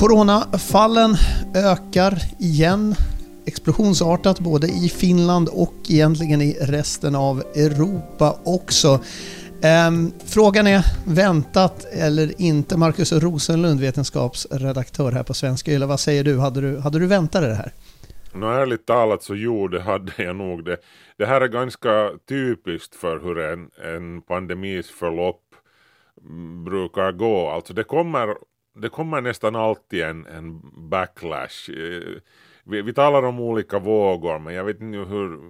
Coronafallen ökar igen explosionsartat både i Finland och egentligen i resten av Europa också. Ehm, frågan är väntat eller inte? Markus Rosenlund, vetenskapsredaktör här på Svenska Yle. Vad säger du? Hade du, hade du väntat dig det här? Nå ärligt talat så jo, det hade jag nog det. Det här är ganska typiskt för hur en, en pandemis förlopp brukar gå. Alltså det kommer, det kommer nästan alltid en, en backlash. Eh, vi, vi talar om olika vågor men jag vet inte hur,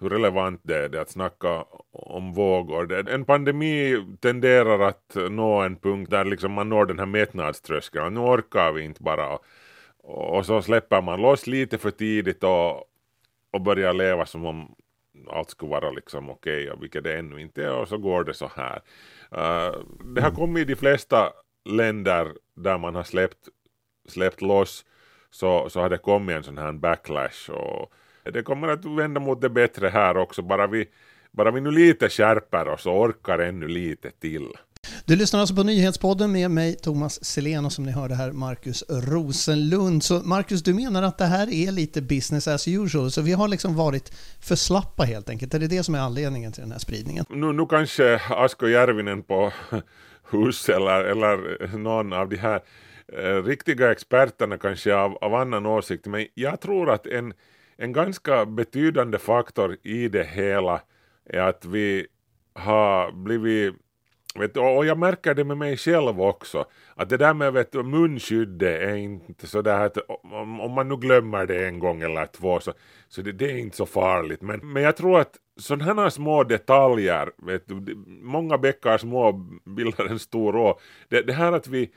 hur relevant det är det att snacka om vågor. En pandemi tenderar att nå en punkt där liksom man når den här mättnadströskeln. Nu orkar vi inte bara och så släpper man loss lite för tidigt och, och börjar leva som om allt skulle vara liksom okej, okay, vilket det ännu inte är, och så går det så här. Uh, det har mm. kommit i de flesta länder där man har släppt, släppt loss, så, så har det kommit en sån här backlash, och det kommer att vända mot det bättre här också, bara vi, bara vi nu lite skärper oss och orkar ännu lite till. Du lyssnar alltså på Nyhetspodden med mig Thomas Selén och som ni hörde här Marcus Rosenlund. Så Marcus, du menar att det här är lite business as usual, så vi har liksom varit för slappa helt enkelt. Är det det som är anledningen till den här spridningen? Nu, nu kanske Asko Järvinen på hus eller, eller någon av de här eh, riktiga experterna kanske av, av annan åsikt, men jag tror att en, en ganska betydande faktor i det hela är att vi har blivit Vet och jag märker det med mig själv också, att det där med vet munskyddet är inte så där att om, om, man nu glömmer det en gång eller två så, så det, det är inte så farligt. Men, men jag tror att sådana här små detaljer, vet du, många bäckar små bildar en stor å. Det, det här att vi,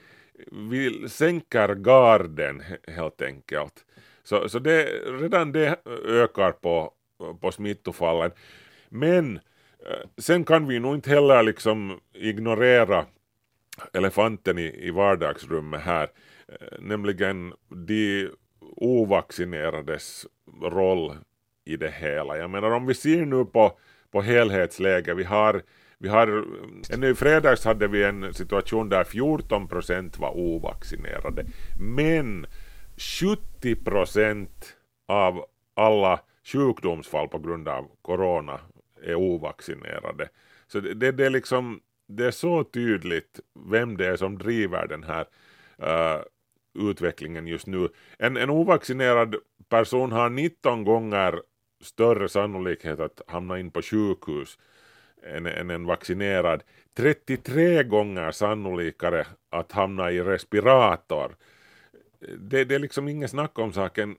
vi sänker garden helt enkelt. Så, så det, redan det ökar på, på smittofallen. Men Eh, sen kan vi nog inte heller liksom ignorera elefanten i, i vardagsrummet här, eh, nämligen de ovaccinerades roll i det hela. Jag menar om vi ser nu på, på helhetsläget, vi har vi har, ännu i fredags hade vi en situation där 14 procent var ovaccinerade, men 70 procent av alla sjukdomsfall på grund av corona är ovaccinerade. Så det, det, det, är liksom, det är så tydligt vem det är som driver den här uh, utvecklingen just nu. En, en ovaccinerad person har 19 gånger större sannolikhet att hamna in på sjukhus än, än en vaccinerad. 33 gånger sannolikare att hamna i respirator. Det, det är liksom inget snack om saken.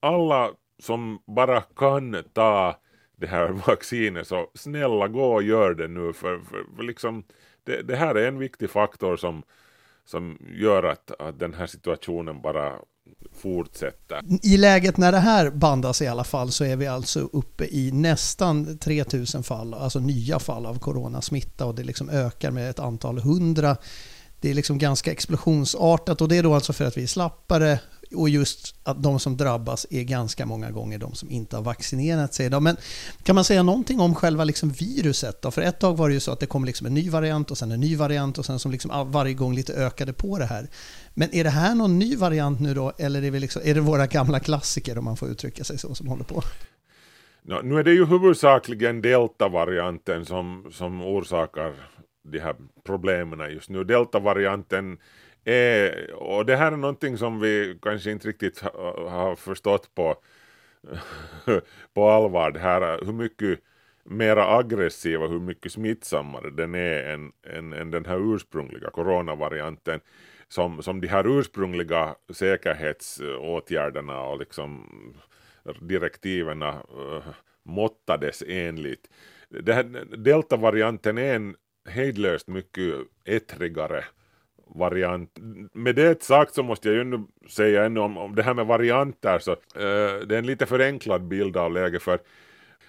Alla som bara kan ta det här vaccinet så snälla gå och gör det nu för, för, för liksom det, det, här är en viktig faktor som, som gör att, att den här situationen bara fortsätter. I läget när det här bandas i alla fall så är vi alltså uppe i nästan 3000 fall, alltså nya fall av coronasmitta och det liksom ökar med ett antal hundra. Det är liksom ganska explosionsartat och det är då alltså för att vi är slappare och just att de som drabbas är ganska många gånger de som inte har vaccinerat sig. Men kan man säga någonting om själva liksom viruset? Då? För ett tag var det ju så att det kom liksom en ny variant och sen en ny variant och sen som liksom varje gång lite ökade på det här. Men är det här någon ny variant nu då eller är, vi liksom, är det våra gamla klassiker om man får uttrycka sig så som håller på? No, nu är det ju huvudsakligen delta-varianten som, som orsakar de här problemen just nu. Delta-varianten Eh, och det här är någonting som vi kanske inte riktigt har förstått på, på allvar, det här hur mycket mera aggressiv och hur mycket smittsammare den är än, än, än den här ursprungliga coronavarianten som, som de här ursprungliga säkerhetsåtgärderna och liksom direktiven äh, eh, måttades enligt. Delta-varianten deltavarianten är en hejdlöst mycket ettrigare variant. Med det sagt så måste jag ju ändå säga ännu om, om det här med varianter så uh, det är en lite förenklad bild av läget för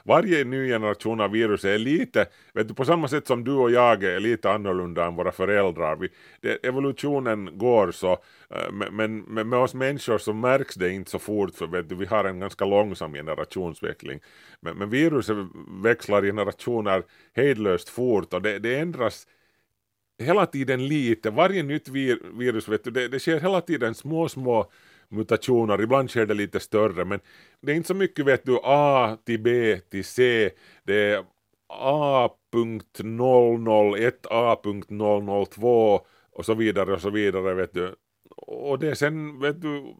varje ny generation av virus är lite, vet du, på samma sätt som du och jag är lite annorlunda än våra föräldrar. Vi, det, evolutionen går så, eh, men, men med oss människor så märks det inte så fort för vet du, vi har en ganska långsam generationsväxling. Men, men viruset växlar generationer hejdlöst fort och det, det ändras hela tiden lite, varje nytt vir, virus, vet du, det, det sker hela tiden små, små mutationer, ibland sker det lite större, men det är inte så mycket vet du A till B till C, det är A.001, A.002 och så vidare och så vidare vet du. Och det är sen vet du,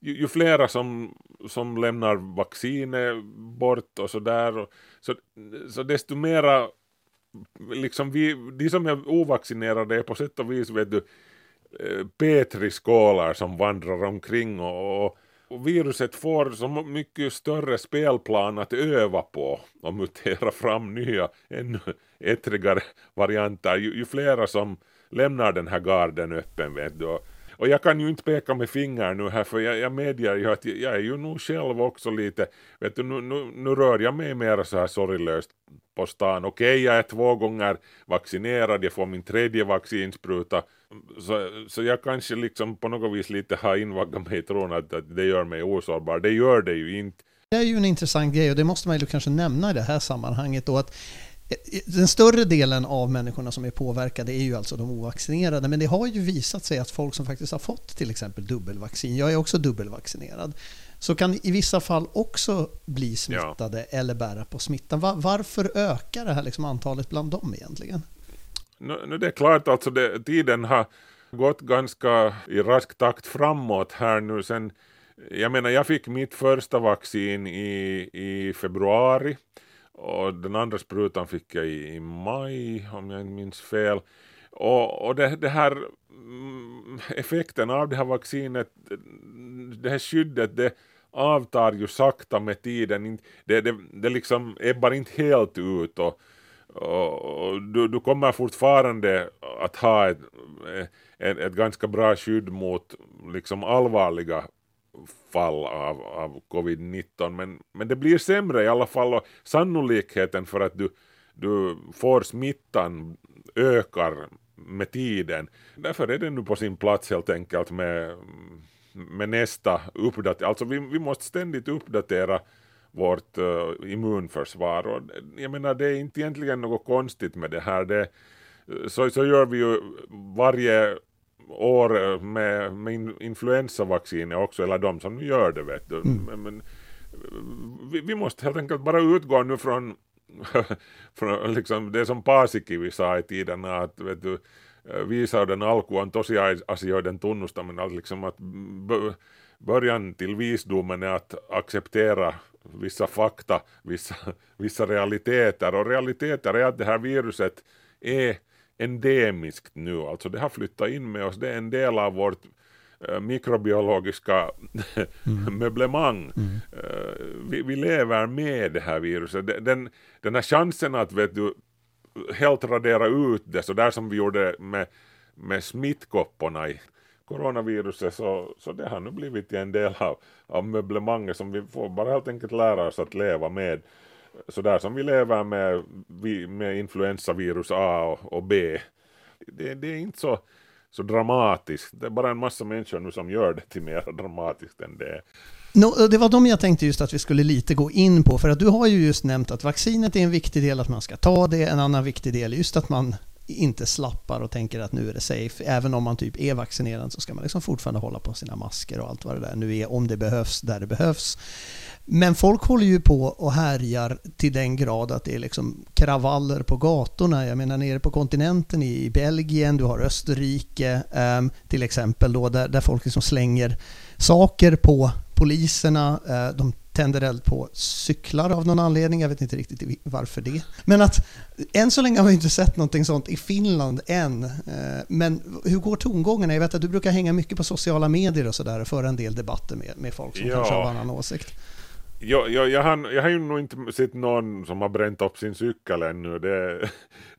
ju, ju flera som, som lämnar vaccinet bort och sådär, så, så desto mera liksom vi, de som är ovaccinerade är på sätt och vis vet du eh, petriskålar som vandrar omkring och, och, och, viruset får så mycket större spelplan att öva på och mutera fram nya ännu ettrigare varianter. Ju, ju flera som lämnar den här garden öppen vet du och, och jag kan ju inte peka med fingrar nu här för jag, jag medger ju att jag, jag är ju nog själv också lite, vet du nu, nu, nu rör jag mig mer så här sorglöst på stan. Okej, okay, jag är två gånger vaccinerad, jag får min tredje vaccinspruta, så, så jag kanske liksom på något vis lite har invaggat mig i tron att, att det gör mig osårbar. Det gör det ju inte. Det är ju en intressant grej och det måste man ju kanske nämna i det här sammanhanget då att den större delen av människorna som är påverkade är ju alltså de ovaccinerade, men det har ju visat sig att folk som faktiskt har fått till exempel dubbelvaccin, jag är också dubbelvaccinerad, så kan i vissa fall också bli smittade ja. eller bära på smittan. Var, varför ökar det här liksom antalet bland dem egentligen? Nu, nu det är klart, alltså det, tiden har gått ganska i rask takt framåt här nu sen jag menar, jag fick mitt första vaccin i, i februari och den andra sprutan fick jag i, i maj om jag inte minns fel. Och, och det, det här mm, effekten av det här vaccinet, det här skyddet, det avtar ju sakta med tiden. Det, det, det liksom ebbar inte helt ut och, och, och du, du, kommer fortfarande att ha ett, ett, ett, ganska bra skydd mot liksom allvarliga fall av, av covid-19 men, men det blir sämre i alla fall och sannolikheten för att du, du får smittan ökar med tiden. Därför är det nu på sin plats helt enkelt med, med nästa uppdatering. Alltså vi, vi måste ständigt uppdatera vårt uh, immunförsvar och jag menar det är inte egentligen något konstigt med det här. Det, så, så gör vi ju varje år med, med influensavaccinet också, eller de som nu gör det vet du. Mm. Men, men, vi, vi, måste helt enkelt bara utgå nu från, från liksom det som Paasikivi sa i tiden att vet du, viisauden alku on tosiasioiden tunnustaminen, alltså liksom att början till visdomen är att acceptera vissa fakta, vissa, vissa realiteter och realiteter är att det här viruset är endemiskt nu, alltså det har flyttat in med oss, det är en del av vårt äh, mikrobiologiska mm. möblemang. Mm. Äh, vi, vi, lever med det här viruset. Den, den här chansen att vet du, helt radera ut det, så där som vi gjorde med, med smittkopporna i coronaviruset, så, så det har nu blivit en del av, av möblemanget som vi får bara helt enkelt lära oss att leva med sådär som vi lever med, med influensavirus A och, och B. Det, det, är inte så, så dramatiskt. Det är bara en massa människor nu som gör det till mer dramatiskt än det är. No, eh, det var de jag tänkte just att vi skulle lite gå in på, för att du har ju just nämnt att vaccinet är en viktig del, att man ska ta det. En annan viktig del är just att man inte slappar och tänker att nu är det safe. Även om man typ är vaccinerad så ska man liksom fortfarande hålla på sina masker och allt vad det där nu är, om det behövs, där det behövs. Men folk håller ju på och härjar till den grad att det är liksom kravaller på gatorna. Jag menar nere på kontinenten i Belgien, du har Österrike ehm, till exempel då, där, där folk liksom slänger saker på poliserna. Eh, de tänder eld på cyklar av någon anledning. Jag vet inte riktigt varför det. Men att än så länge har vi inte sett någonting sånt i Finland än. Uh, men hur går tongångarna? Jag vet att du brukar hänga mycket på sociala medier och sådär och föra en del debatter med, med folk som ja. kanske har annan åsikt. Jag, jag, jag, har, jag har ju nog inte sett någon som har bränt upp sin cykel ännu. Det,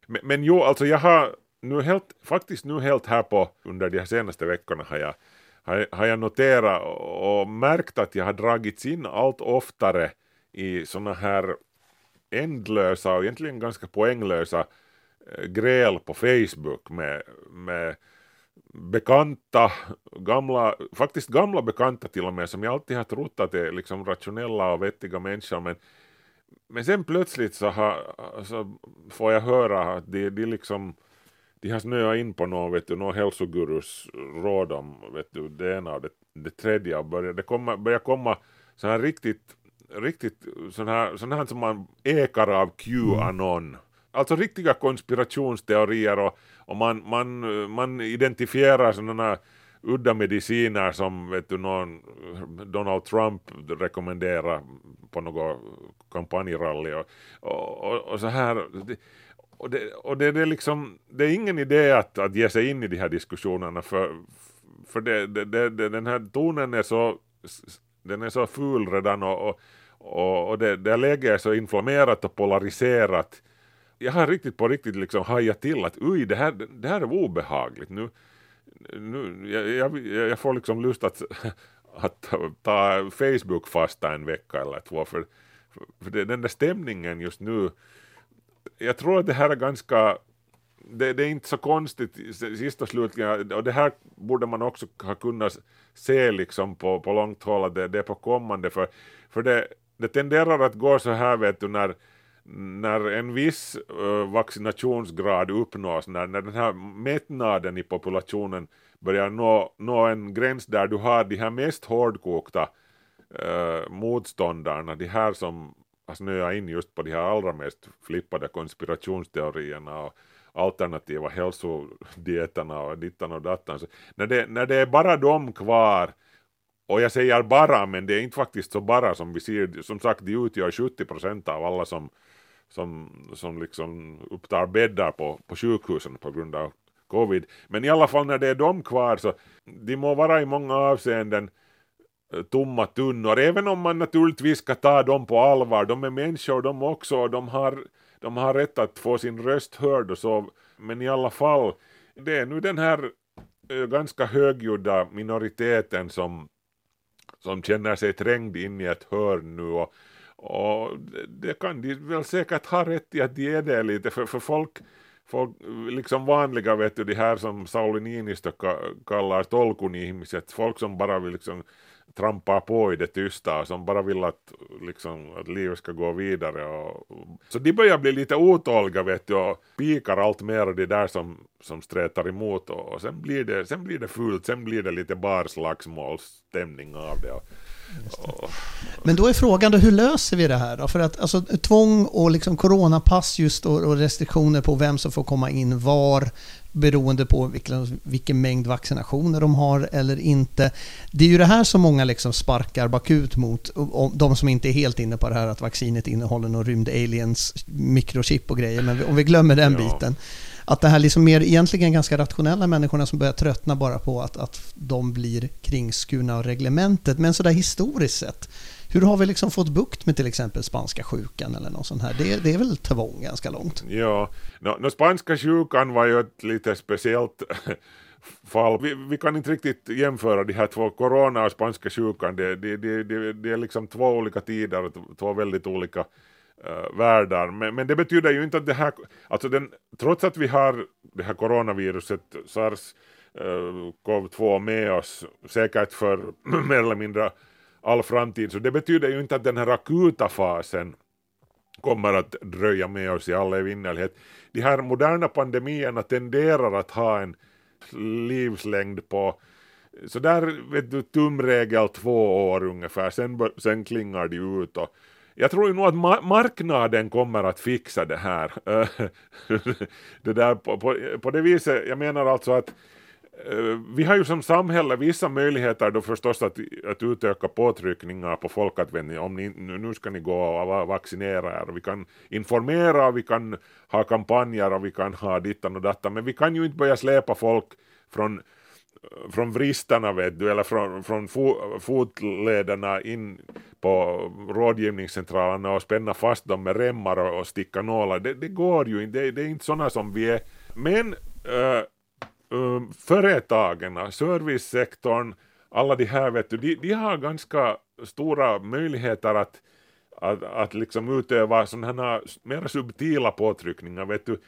men, men jo, alltså jag har nu helt, faktiskt nu helt här på under de senaste veckorna har jag, har, har jag noterat och, märkt att jag har dragits in allt oftare i sådana här ändlösa och egentligen ganska poänglösa eh, gräl på Facebook med, med bekanta, gamla, faktiskt gamla bekanta till och med som jag alltid har trott att är liksom rationella och vettiga människor men, men sen plötsligt så, ha, så får jag höra att de, de liksom de har snöat in på någon, vet du, någon hälsogurus råd om vet du, det ena och det, det tredje och börjar, det kommer, börjar komma så här riktigt, riktigt sån här, sån här som man ekar av Qanon. Alltså riktiga konspirationsteorier och, och man, man, man identifierar sådana udda mediciner som vet du, någon Donald Trump rekommenderar på något kampanjrally och, och, och, så här. Och, det, och det, det, är liksom, det är ingen idé att, att ge sig in i de här diskussionerna för, för det, det, det, den här tonen är så, den är så ful redan och, och, och, och det, det läget är så inflammerat och polariserat. Jag har riktigt på riktigt liksom hajat till att uj, det här, det här är obehagligt. Nu, nu, jag, jag, jag får liksom lust att, att ta Facebook fasta en vecka eller två för, för det, den där stämningen just nu jag tror att det här är ganska det, det, är inte så konstigt sist och slutligen, och det här borde man också ha kunnat se liksom på, på långt håll att det, det är på kommande, för, för det, det tenderar att gå så här vet du när, när en viss uh, vaccinationsgrad uppnås, när, när den här mättnaden i populationen börjar nå, nå en gräns där du har de här mest hårdkokta uh, motståndarna, de här som har snöat in just på de här allra mest flippade konspirationsteorierna och alternativa hälsodieterna och dittan och dattan. Så när, det, när det är bara de kvar och jag säger bara, men det är inte faktiskt så bara som vi ser, som sagt de utgör 70 procent av alla som, som, som liksom upptar bäddar på, på sjukhusen på grund av covid. Men i alla fall när det är de kvar så de må vara i många avseenden tomma tunnor, även om man naturligtvis ska ta dem på allvar, de är människor de också och de har, de har rätt att få sin röst hörd och så, men i alla fall, det är nu den här eh, ganska högljudda minoriteten som, som känner sig trängd in i ett hörn nu. Och, och det kan de väl säkert ha rätt i att de är det lite, för, för folk folk, liksom vanliga vet du, de här som Sauli Niinistö kallar tolkunihmiset, folk som bara vill liksom trampar på i det tysta och som bara vill att, liksom, att livet ska gå vidare. Och, så de börjar bli lite otåliga vet du och pikar allt mer av det där som, som stretar emot och, och sen, blir det, sen blir det fult, sen blir det lite barslagsmålsstämning av det. Och, men då är frågan då, hur löser vi det här då? För att alltså, tvång och liksom coronapass just och, och restriktioner på vem som får komma in var beroende på vilken, vilken mängd vaccinationer de har eller inte. Det är ju det här som många liksom sparkar bakut mot, de som inte är helt inne på det här att vaccinet innehåller någon rymd aliens mikrochip och grejer, men om vi glömmer den ja. biten att det här liksom mer egentligen ganska rationella människorna som börjar tröttna bara på att, att de blir kringskurna av reglementet. Men sådär historiskt sett, hur har vi liksom fått bukt med till exempel spanska sjukan eller något sånt här? Det, det är väl tvång ganska långt? Ja, no, no, spanska sjukan var ju ett lite speciellt fall. Vi, vi, kan inte riktigt jämföra de här två, corona och spanska sjukan. Det, det, det, det, det är liksom två olika tider och två väldigt olika uh, världar. Men, men, det betyder ju inte att det här, alltså den, trots att vi har det här coronaviruset, sars eh, uh, cov-2 med oss, säkert för mer eller mindre all framtid, så det betyder ju inte att den här akuta fasen kommer att dröja med oss i all evinnerlighet. De här moderna pandemierna tenderar att ha en livslängd på så där vet du tumregel två år ungefär, sen, sen klingar de ut och jag tror ju nog att ma marknaden kommer att fixa det här. det där på, på, på, det viset, jag menar alltså att eh, vi har ju som samhälle vissa möjligheter då förstås att, att utöka påtryckningar på folk att om ni, nu ska ni gå och vaccinera er. Vi kan informera, vi kan ha kampanjer och vi kan ha dittan och dattan, men vi kan ju inte börja släpa folk från från vristarna vet du, eller från, från fo, fotlederna in på rådgivningscentralerna och spänna fast dem med remmar och, och sticka nålar. Det, det, går ju inte, det, det, är inte sådana som vi är. Men äh, äh, företagen, servicesektorn, alla de här vet du, de, de har ganska stora möjligheter att att, att liksom utöva sådana här mer subtila påtryckningar, vet du,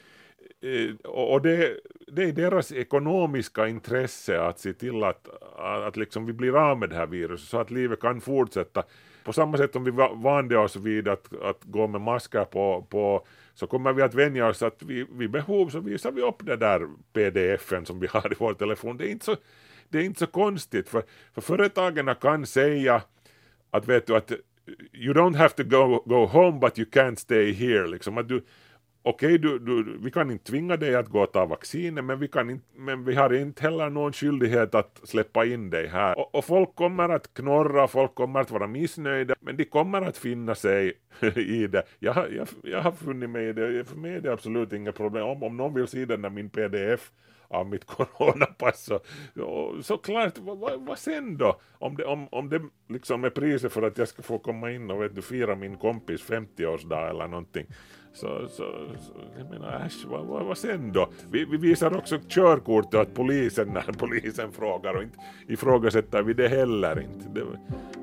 Eh, och det, det är deras ekonomiska intresse att se till att, att liksom vi blir av med det här viruset så att livet kan fortsätta. På samma sätt som vi vande oss vid att, att gå med masker på, på så kommer vi att vänja oss att vi, vid behov så visar vi upp den där PDFen som vi har i vår telefon. Det är inte så, det är inte så konstigt, för, för företagen kan säga att vet du att you don't have to go, go home but you can't stay here. Liksom, att du, okej, okay, du, du, vi kan inte tvinga dig att gå och ta vaccinet men vi, kan inte, men vi har inte heller någon skyldighet att släppa in dig här. Och, och, folk kommer att knorra, folk kommer att vara missnöjda, men de kommer att finna sig i det. Jag, jag, jag har funnit mig i det, för mig är det absolut inga problem. Om, om någon vill se den där min pdf av mitt coronapass så, såklart, vad, vad, vad sen då? Om det, om, om det liksom är priset för att jag ska få komma in och vet du, fira min kompis 50-årsdag eller någonting så, så, så jag menar äsch, vad, vad, vad sen då? Vi, vi visar också körkortet åt polisen när polisen frågar och inte ifrågasätter vi det heller inte. Det,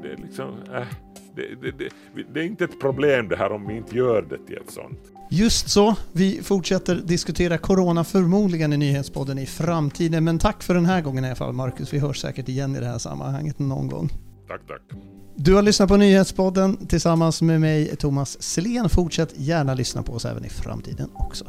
det är liksom, äh, det, det, det, det är inte ett problem det här om vi inte gör det till ett sånt. Just så. Vi fortsätter diskutera corona förmodligen i nyhetspodden i framtiden. Men tack för den här gången i alla fall Marcus. Vi hörs säkert igen i det här sammanhanget någon gång. Tack, tack. Du har lyssnat på Nyhetspodden tillsammans med mig Thomas Selén. Fortsätt gärna lyssna på oss även i framtiden också.